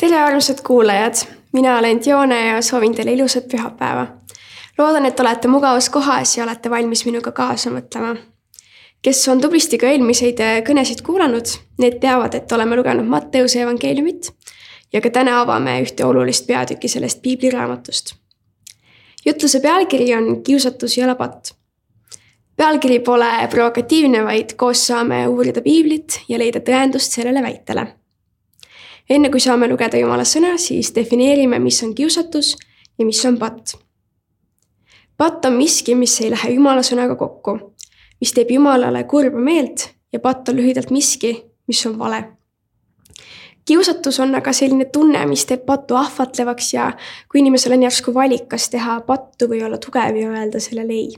tere, armsad kuulajad, mina olen Dione ja soovin teile ilusat pühapäeva. loodan, et olete mugavas kohas ja olete valmis minuga kaasa mõtlema. kes on tublisti ka eelmiseid äh, kõnesid kuulanud, need teavad, et oleme lugenud Matteuse evangeeliumit ja ka täna avame ühte olulist peatükki sellest piibliraamatust. jutluse pealkiri on Kiusatus ja lapatt. pealkiri pole provokatiivne, vaid koos saame uurida piiblit ja leida tõendust sellele väitele enne kui saame lugeda Jumala sõna, siis defineerime, mis on kiusatus ja mis on patt. patt on miski, mis ei lähe Jumala sõnaga kokku, mis teeb Jumalale kurba meelt ja patt on lühidalt miski, mis on vale. kiusatus on aga selline tunne, mis teeb pattu ahvatlevaks ja kui inimesel on järsku valik, kas teha pattu või olla tugev ja öelda sellele ei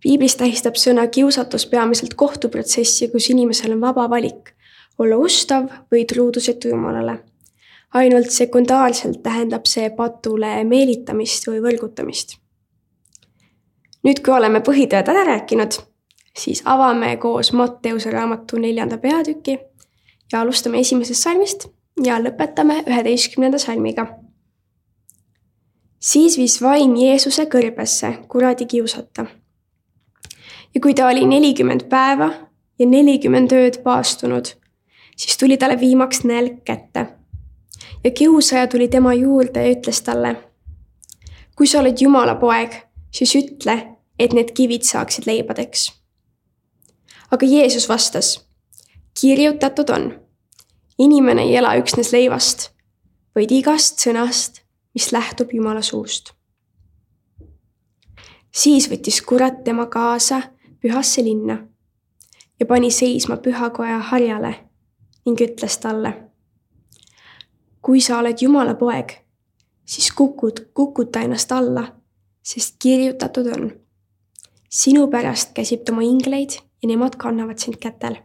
piiblis tähistab sõna kiusatus peamiselt kohtuprotsessi, kus inimesel on vaba valik olla ustav või truudusetu Jumalale. ainult sekundaarselt tähendab see patule meelitamist või võrgutamist. nüüd, kui oleme põhitõed ära rääkinud, siis avame koos Matteuse raamatu neljanda peatüki ja alustame esimesest salmist ja lõpetame üheteistkümnenda salmiga. siis viis vaim Jeesuse kõrbesse kuradi kiusata. ja kui ta oli nelikümmend päeva ja nelikümmend ööd paastunud siis tuli talle viimaks nälg kätte. ja kiusaja tuli tema juurde ja ütles talle. kui sa oled Jumala poeg, siis ütle, et need kivid saaksid leibadeks. aga Jeesus vastas. kirjutatud on, inimene ei ela üksnes leivast, vaid igast sõnast, mis lähtub Jumala suust. siis võttis kurat tema kaasa pühasse linna ja pani seisma pühakoja harjale ning ütles talle. kui sa oled Jumala poeg, siis kukud, kukuta ennast alla, sest kirjutatud on. sinu pärast käsib ta oma ingleid ja nemad kannavad sind kätel,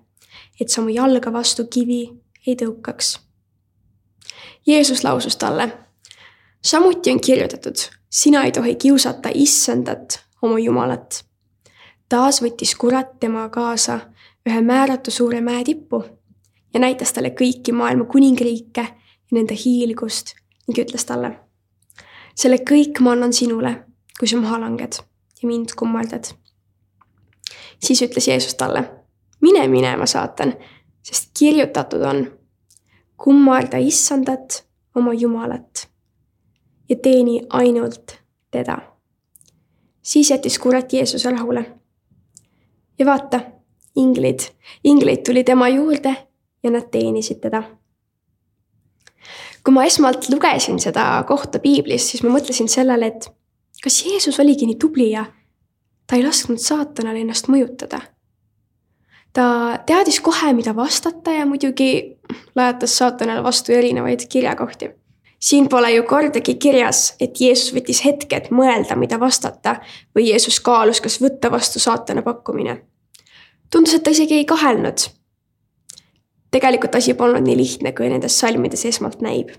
et sa oma jalga vastu kivi ei tõukaks. Jeesus lausus talle. samuti on kirjutatud, sina ei tohi kiusata issandat, oma Jumalat. taas võttis kurat tema kaasa ühe määratu suure mäe tippu ja näitas talle kõiki maailma kuningriike ja nende hiilgust ning ütles talle. selle kõik ma annan sinule, kui sa maha langed ja mind kummardad. siis ütles Jeesus talle, mine minema, saatan, sest kirjutatud on, kummarda issandat, oma Jumalat ja teeni ainult teda. siis jättis kurat Jeesuse rahule. ja vaata, inglid, inglid tuli tema juurde ja nad teenisid teda. kui ma esmalt lugesin seda kohta piiblis, siis ma mõtlesin sellele, et kas Jeesus oligi nii tubli ja ta ei lasknud saatanal ennast mõjutada. ta teadis kohe, mida vastata ja muidugi lajatas saatanale vastu erinevaid kirjakohti. siin pole ju kordagi kirjas, et Jeesus võttis hetke, et mõelda, mida vastata või Jeesus kaalus, kas võtta vastu saatana pakkumine. tundus, et ta isegi ei kahelnud tegelikult asi polnud nii lihtne, kui nendes salmides esmalt näib.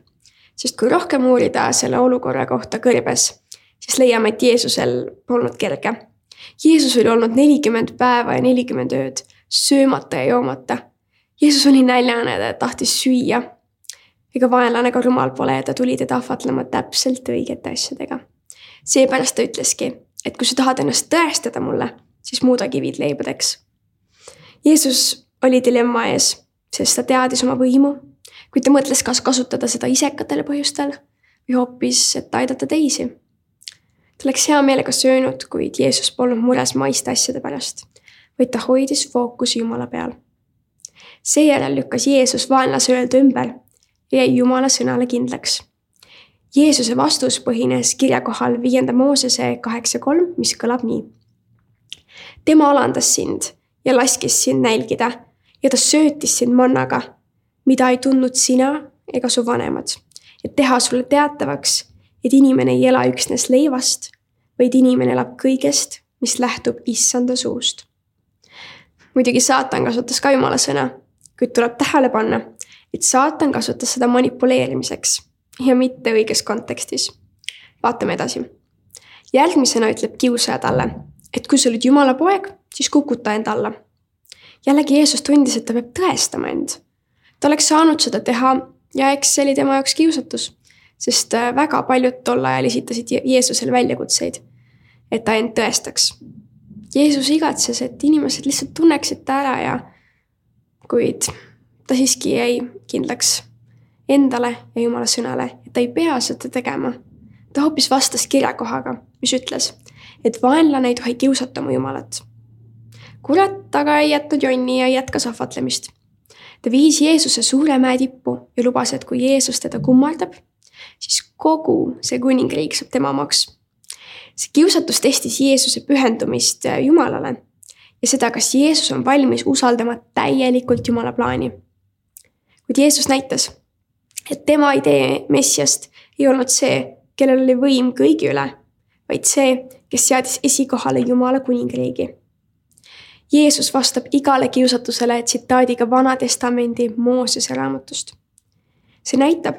sest kui rohkem uurida selle olukorra kohta kõrbes, siis leiame, et Jeesusel polnud kerge. Jeesus oli olnud nelikümmend päeva ja nelikümmend ööd söömata ja joomata. Jeesus oli näljane, ta tahtis süüa. ega vaenlane ka rumal pole ja ta tuli teda ahvatlema täpselt õigete asjadega. seepärast ta ütleski, et kui sa tahad ennast tõestada mulle, siis muuda kivid leibadeks. Jeesus oli dilemma ees sest ta teadis oma võimu, kuid ta mõtles, kas kasutada seda isekatel põhjustel või hoopis, et aidata teisi. ta oleks hea meelega söönud, kuid Jeesus polnud mures maiste asjade pärast, vaid ta hoidis fookuse Jumala peal. seejärel lükkas Jeesus vaenlase öelda ümber ja jäi Jumala sõnale kindlaks. Jeesuse vastus põhines kirjakohal viienda Moosese kaheksa kolm, mis kõlab nii. tema alandas sind ja laskis sind nälgida ja ta söötis sind mannaga, mida ei tundnud sina ega su vanemad, et teha sulle teatavaks, et inimene ei ela üksnes leivast, vaid inimene elab kõigest, mis lähtub issanda suust. muidugi saatan kasutas ka jumala sõna, kuid tuleb tähele panna, et saatan kasutas seda manipuleerimiseks ja mitte õiges kontekstis. vaatame edasi. järgmisena ütleb kiusaja talle, et kui sa oled jumala poeg, siis kukuta end alla jällegi Jeesus tundis, et ta peab tõestama end. ta oleks saanud seda teha ja eks see oli tema jaoks kiusatus, sest äh, väga paljud tol ajal esitasid Jeesusele väljakutseid, et ta end tõestaks. Jeesus igatses, et inimesed lihtsalt tunneksid ta ära ja kuid ta siiski jäi kindlaks endale ja Jumala sõnale, et ta ei pea seda tegema. ta hoopis vastas kirjakohaga, mis ütles, et vaenlane ei tohi kiusata mu Jumalat. Kurat aga ei jätnud jonni ja jätkas ahvatlemist ta viis Jeesuse suure mäe tippu ja lubas, et kui Jeesus teda kummardab, siis kogu see kuningriik saab tema omaks. see kiusatus testis Jeesuse pühendumist Jumalale ja seda, kas Jeesus on valmis usaldama täielikult Jumala plaani. kuid Jeesus näitas, et tema idee Messiast ei olnud see, kellel oli võim kõigi üle, vaid see, kes seadis esikohale Jumala kuningriigi Jeesus vastab igale kiusatusele tsitaadiga Vana Testamendi Moosese raamatust. see näitab,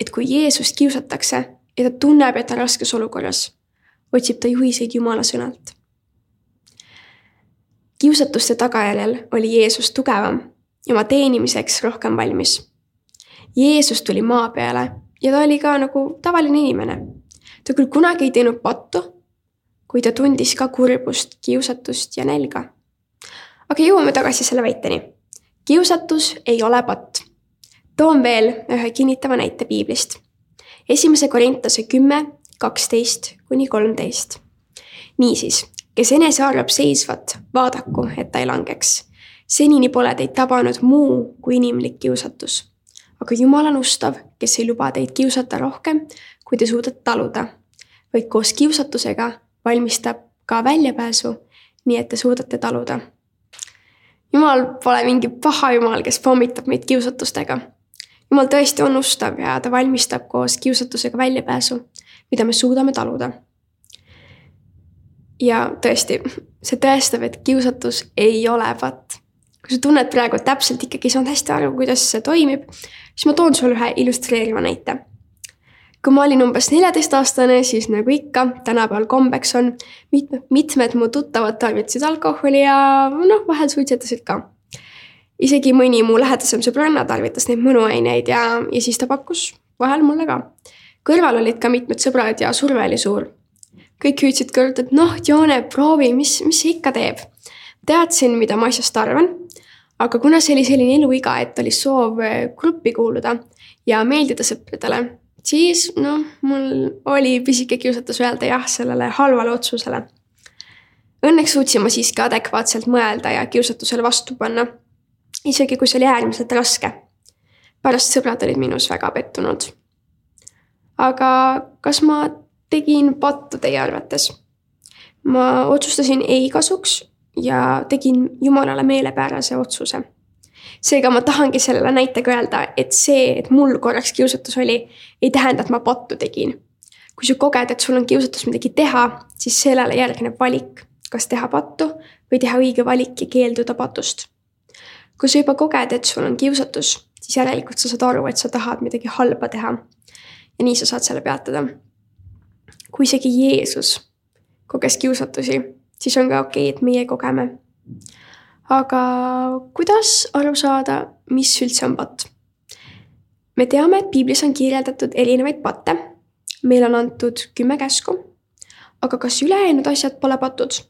et kui Jeesust kiusatakse ja ta tunneb, et ta on raskes olukorras, otsib ta juhiseid Jumala sõnalt. kiusatuste tagajärjel oli Jeesus tugevam ja oma teenimiseks rohkem valmis. Jeesus tuli maa peale ja ta oli ka nagu tavaline inimene. ta küll kunagi ei teinud pattu, kuid ta tundis ka kurbust, kiusatust ja nälga aga jõuame tagasi selle väiteni. kiusatus ei ole patt. toon veel ühe kinnitava näite piiblist. esimese Korintuse kümme, kaksteist kuni kolmteist. niisiis, kes enese arvab seisvat, vaadaku, et ta ei langeks. senini pole teid tabanud muu kui inimlik kiusatus. aga Jumal on ustav, kes ei luba teid kiusata rohkem, kui te suudate taluda, vaid koos kiusatusega valmistab ka väljapääsu, nii et te suudate taluda jumal pole mingi paha jumal, kes pommitab meid kiusatustega. jumal tõesti on ustav ja ta valmistab koos kiusatusega väljapääsu, mida me suudame taluda. ja tõesti, see tõestab, et kiusatus ei ole patt. kui sa tunned praegu täpselt ikkagi saanud hästi aru, kuidas see toimib, siis ma toon sulle ühe illustreeriva näite kui ma olin umbes neljateistaastane, siis nagu ikka, tänapäeval kombeks on, mitmed, mitmed mu tuttavad tarvitasid alkoholi ja noh, vahel suitsetasid ka. isegi mõni mu lähedasem sõbranna tarvitas neid mõnuaineid ja, ja siis ta pakkus vahel mulle ka. kõrval olid ka mitmed sõbrad ja surve oli suur. kõik hüüdsid kõrvalt, et noh, Joone, proovi, mis, mis see ikka teeb. teadsin, mida ma asjast arvan, aga kuna see oli selline eluiga, et oli soov gruppi kuuluda ja meeldida sõpradele siis noh, mul oli pisike kiusatus öelda jah sellele halvale otsusele. Õnneks suutsin ma siiski adekvaatselt mõelda ja kiusatusele vastu panna. isegi kui see oli äärmiselt raske. pärast sõbrad olid minus väga pettunud. aga kas ma tegin pattu teie arvates? ma otsustasin ei kasuks ja tegin jumalale meelepärase otsuse seega ma tahangi sellele näitega öelda, et see, et mul korraks kiusatus oli, ei tähenda, et ma pattu tegin. kui sa koged, et sul on kiusatus midagi teha, siis sellele järgneb valik, kas teha pattu või teha õige valik ja keelduda patust. kui sa juba koged, et sul on kiusatus, siis järelikult sa saad aru, et sa tahad midagi halba teha. ja nii sa saad selle peatada. kui isegi Jeesus koges kiusatusi, siis on ka okei okay,, et meie kogeme aga kuidas aru saada, mis üldse on patt? me teame, et piiblis on kirjeldatud erinevaid patte. meile on antud kümme käsku. aga kas ülejäänud asjad pole patud?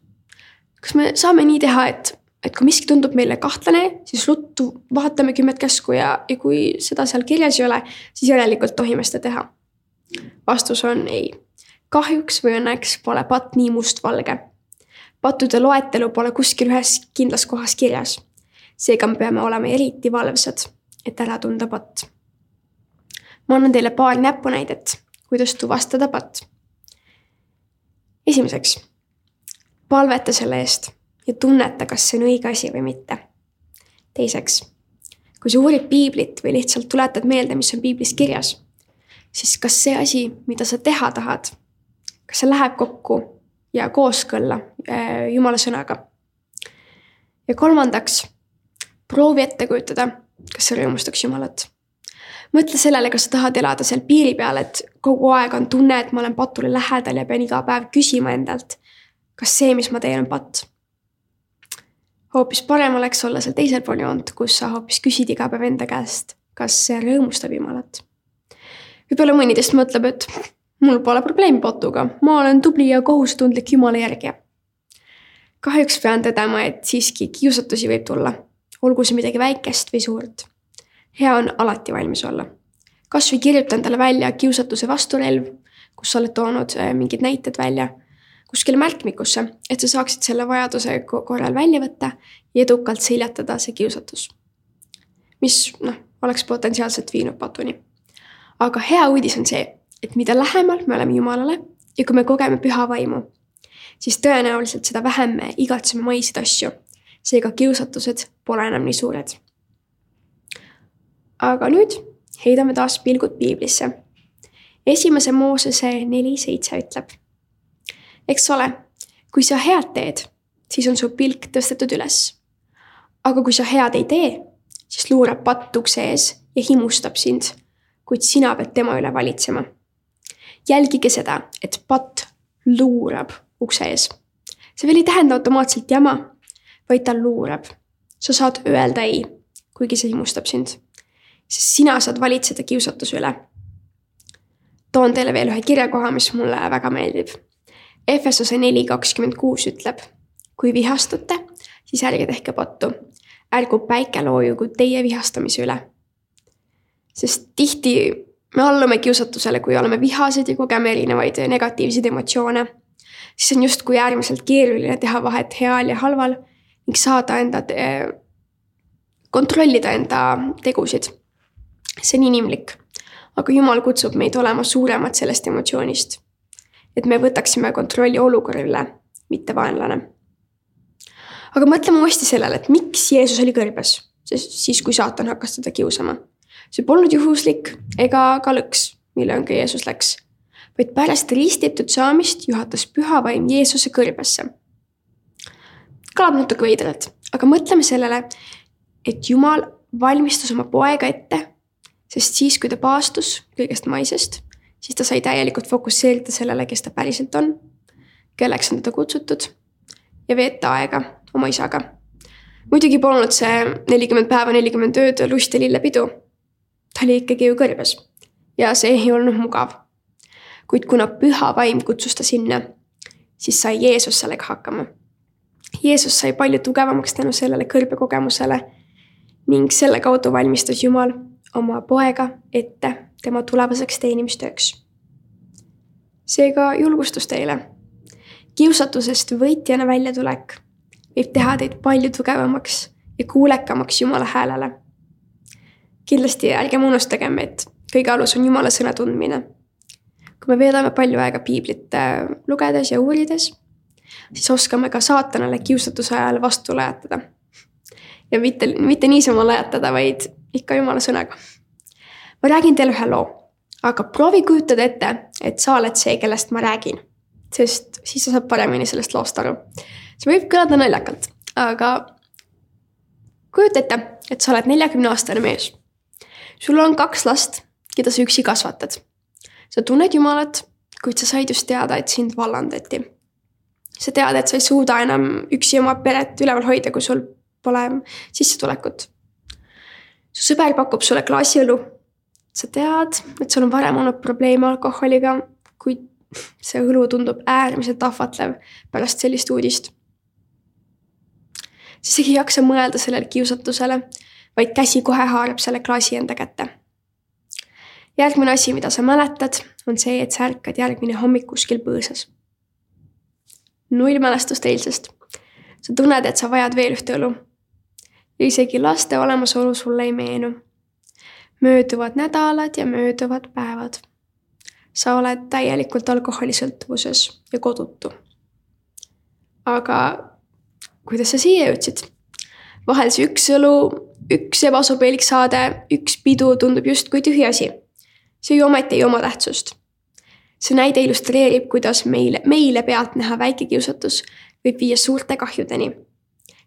kas me saame nii teha, et, et kui miski tundub meile kahtlane, siis ruttu vaatame kümmet käsku ja, ja kui seda seal kirjas ei ole, siis järelikult tohime seda teha? vastus on ei. kahjuks või õnneks pole patt nii mustvalge pattude loetelu pole kuskil ühes kindlas kohas kirjas. seega me peame olema eriti valvsad, et ära tunda patt. ma annan teile paar näpunäidet, kuidas tuvastada patt. esimeseks, palveta selle eest ja tunneta, kas see on õige asi või mitte. teiseks, kui sa uurid piiblit või lihtsalt tuletad meelde, mis on piiblis kirjas, siis kas see asi, mida sa teha tahad, kas see läheb kokku ja kooskõlla äh, Jumala sõnaga. ja kolmandaks, proovi ette kujutada, kas see rõõmustaks Jumalat. mõtle sellele, kas sa tahad elada seal piiri peal, et kogu aeg on tunne, et ma olen patule lähedal ja pean iga päev küsima endalt, kas see, mis ma teen, on patt. hoopis parem oleks olla seal teisel pool joont, kus sa hoopis küsid iga päev enda käest, kas see rõõmustab Jumalat? võib-olla mõni teist mõtleb, et mul pole probleemi potuga, ma olen tubli ja kohustundlik Jumala järgija. kahjuks pean tõdema, et siiski kiusatusi võib tulla, olgu see midagi väikest või suurt. hea on alati valmis olla. kasvõi kirjuta endale välja kiusatuse vasturelv, kus sa oled toonud äh, mingid näited välja kuskile märkmikusse, et sa saaksid selle vajaduse korral välja võtta ja edukalt seljatada see kiusatus. mis noh, oleks potentsiaalselt viinud patuni. aga hea uudis on see, et mida lähemal me oleme Jumalale ja kui me kogeme püha vaimu, siis tõenäoliselt seda vähem me igatseme maiseid asju. seega kiusatused pole enam nii suured. aga nüüd heidame taas pilgud piiblisse. esimese Moosese neli seitse ütleb. eks ole, kui sa head teed, siis on su pilk tõstetud üles. aga kui sa head ei tee, siis luurab patt ukse ees ja himustab sind, kuid sina pead tema üle valitsema jälgige seda, et patt luurab ukse ees. see veel ei tähenda automaatselt jama, vaid ta luurab. sa saad öelda ei, kuigi see himustab sind. sest sina saad valitseda kiusatuse üle. toon teile veel ühe kirjakoha, mis mulle väga meeldib. Efesose neli kakskümmend kuus ütleb, kui vihastute, siis ärge tehke pattu. ärgu päike loojugu teie vihastamise üle. sest tihti me allume kiusatusele, kui oleme vihased ja kogeme erinevaid negatiivseid emotsioone, siis on justkui äärmiselt keeruline teha vahet heal ja halval ning saada enda, kontrollida enda tegusid. see on inimlik, aga Jumal kutsub meid olema suuremad sellest emotsioonist. et me võtaksime kontrolli olukorra üle, mitte vaenlane. aga mõtleme uuesti sellele, et miks Jeesus oli kõrbes, siis kui saatan hakkas teda kiusama see polnud juhuslik ega ka lõks, millega Jeesus läks, vaid pärast ristitud saamist juhatas püha vaim Jeesuse kõrbesse. kõlab natuke veidralt, aga mõtleme sellele, et Jumal valmistas oma poega ette, sest siis, kui ta paastus kõigest maisest, siis ta sai täielikult fokusseerida sellele, kes ta päriselt on, kelleks on teda kutsutud ja veeta aega oma isaga. muidugi polnud see nelikümmend päeva, nelikümmend ööd lust ja lillepidu ta oli ikkagi ju kõrbes ja see ei olnud mugav. kuid kuna püha vaim kutsus ta sinna, siis sai Jeesus sellega hakkama. Jeesus sai palju tugevamaks tänu sellele kõrbekogemusele ning selle kaudu valmistas Jumal oma poega ette tema tulevaseks teenimistööks. seega julgustus teile. kiusatusest võitjana väljatulek võib teha teid palju tugevamaks ja kuulekamaks Jumala häälele kindlasti ärgem unustagem, et kõige alus on Jumala sõna tundmine. kui me veedame palju aega piiblit äh, lugedes ja uurides, siis oskame ka saatanale kiusatuse ajal vastu lajatada. ja mitte, mitte niisama lajatada, vaid ikka Jumala sõnaga. ma räägin teile ühe loo, aga proovi kujutada ette, et sa oled see, kellest ma räägin. sest siis sa saad paremini sellest loost aru. see võib kõlada naljakalt, aga kujuta ette, et sa oled neljakümne aastane mees sul on kaks last, keda sa üksi kasvatad. sa tunned Jumalat, kuid sa said just teada, et sind vallandati. sa tead, et sa ei suuda enam üksi oma peret üleval hoida, kui sul pole sissetulekut. su sõber pakub sulle klaasi õlu. sa tead, et sul on varem olnud probleeme alkoholiga, kuid see õlu tundub äärmiselt ahvatlev pärast sellist uudist. isegi ei jaksa mõelda sellele kiusatusele vaid käsi kohe haarab selle klaasi enda kätte. järgmine asi, mida sa mäletad, on see, et sa ärkad järgmine hommik kuskil põõsas. null mälestust eilsest. sa tunned, et sa vajad veel ühte õlu. ja isegi laste olemasolu sulle ei meenu. mööduvad nädalad ja mööduvad päevad. sa oled täielikult alkoholisõltuvuses ja kodutu. aga kuidas sa siia jõudsid? vahel see üks õlu üks ebasobilik saade, üks pidu tundub justkui tühiasi. see ju ometi ei oma tähtsust. see näide illustreerib, kuidas meile, meile pealtnäha väike kiusatus võib viia suurte kahjudeni.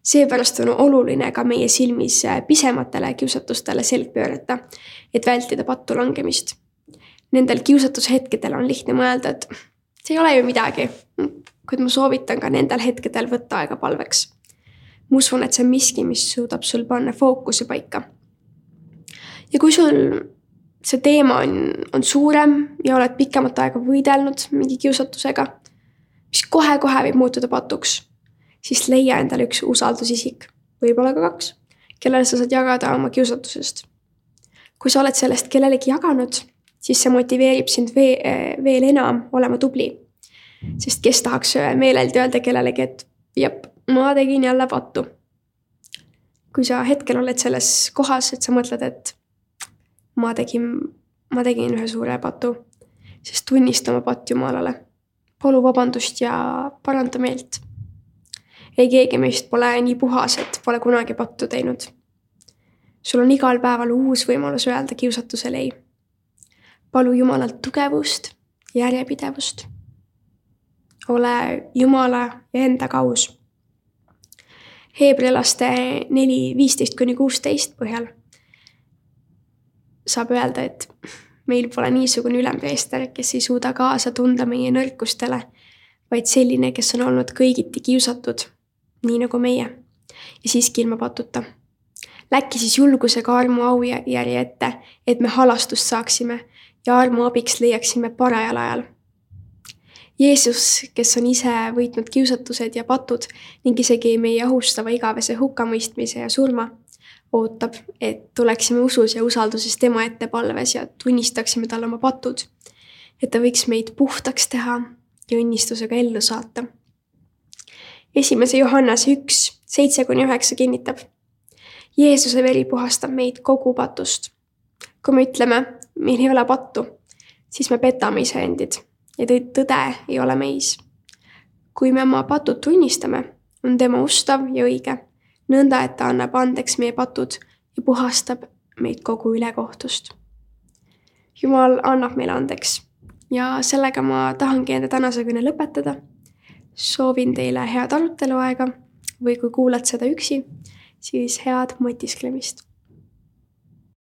seepärast on oluline ka meie silmis pisematele kiusatustele selg pöörata, et vältida pattu langemist. Nendel kiusatushetkedel on lihtne mõelda, et see ei ole ju midagi, kuid ma soovitan ka nendel hetkedel võtta aega palveks ma usun, et see on miski, mis suudab sul panna fookuse paika. ja kui sul see teema on, on suurem ja oled pikemat aega võidelnud mingi kiusatusega, mis kohe-kohe võib muutuda patuks, siis leia endale üks usaldusisik, võib-olla ka kaks, kellele sa saad jagada oma kiusatusest. kui sa oled sellest kellelegi jaganud, siis see motiveerib sind veel, veel enam olema tubli. sest kes tahaks meeleldi öelda kellelegi, et jep, ma tegin jälle pattu. kui sa hetkel oled selles kohas, et sa mõtled, et ma tegin, ma tegin ühe suure patu, siis tunnista oma patt Jumalale. palu vabandust ja paranda meelt. ei keegi meist pole nii puhas, et pole kunagi pattu teinud. sul on igal päeval uus võimalus öelda kiusatusele ei. palu Jumalalt tugevust, järjepidevust. ole Jumala ja endaga aus. Heebrealaste neli, viisteist kuni kuusteist põhjal saab öelda, et meil pole niisugune ülempreester, kes ei suuda kaasa tunda meie nõrkustele, vaid selline, kes on olnud kõigiti kiusatud, nii nagu meie, ja siiski ilma patuta. Läkki siis julgusega armu aujärje ette, et me halastust saaksime ja armu abiks leiaksime parajal ajal. Jeesus, kes on ise võitnud kiusatused ja patud ning isegi meie ohustava igavese hukkamõistmise ja surma ootab, et tuleksime usus ja usalduses tema ette palves ja tunnistaksime talle oma patud. et ta võiks meid puhtaks teha ja õnnistusega ellu saata. esimese Johannese üks, seitse kuni üheksa kinnitab. Jeesuse veri puhastab meid kogu patust. kui me ütleme, meil ei ole pattu, siis me petame iseendid ja tõde ei ole meis. kui me oma patud tunnistame, on tema ustav ja õige nõnda, et ta annab andeks meie patud ja puhastab meid kogu ülekohtust. jumal annab meile andeks ja sellega ma tahangi enda tänase kõne lõpetada. soovin teile head aruteluaega või kui kuulad seda üksi, siis head mõtisklemist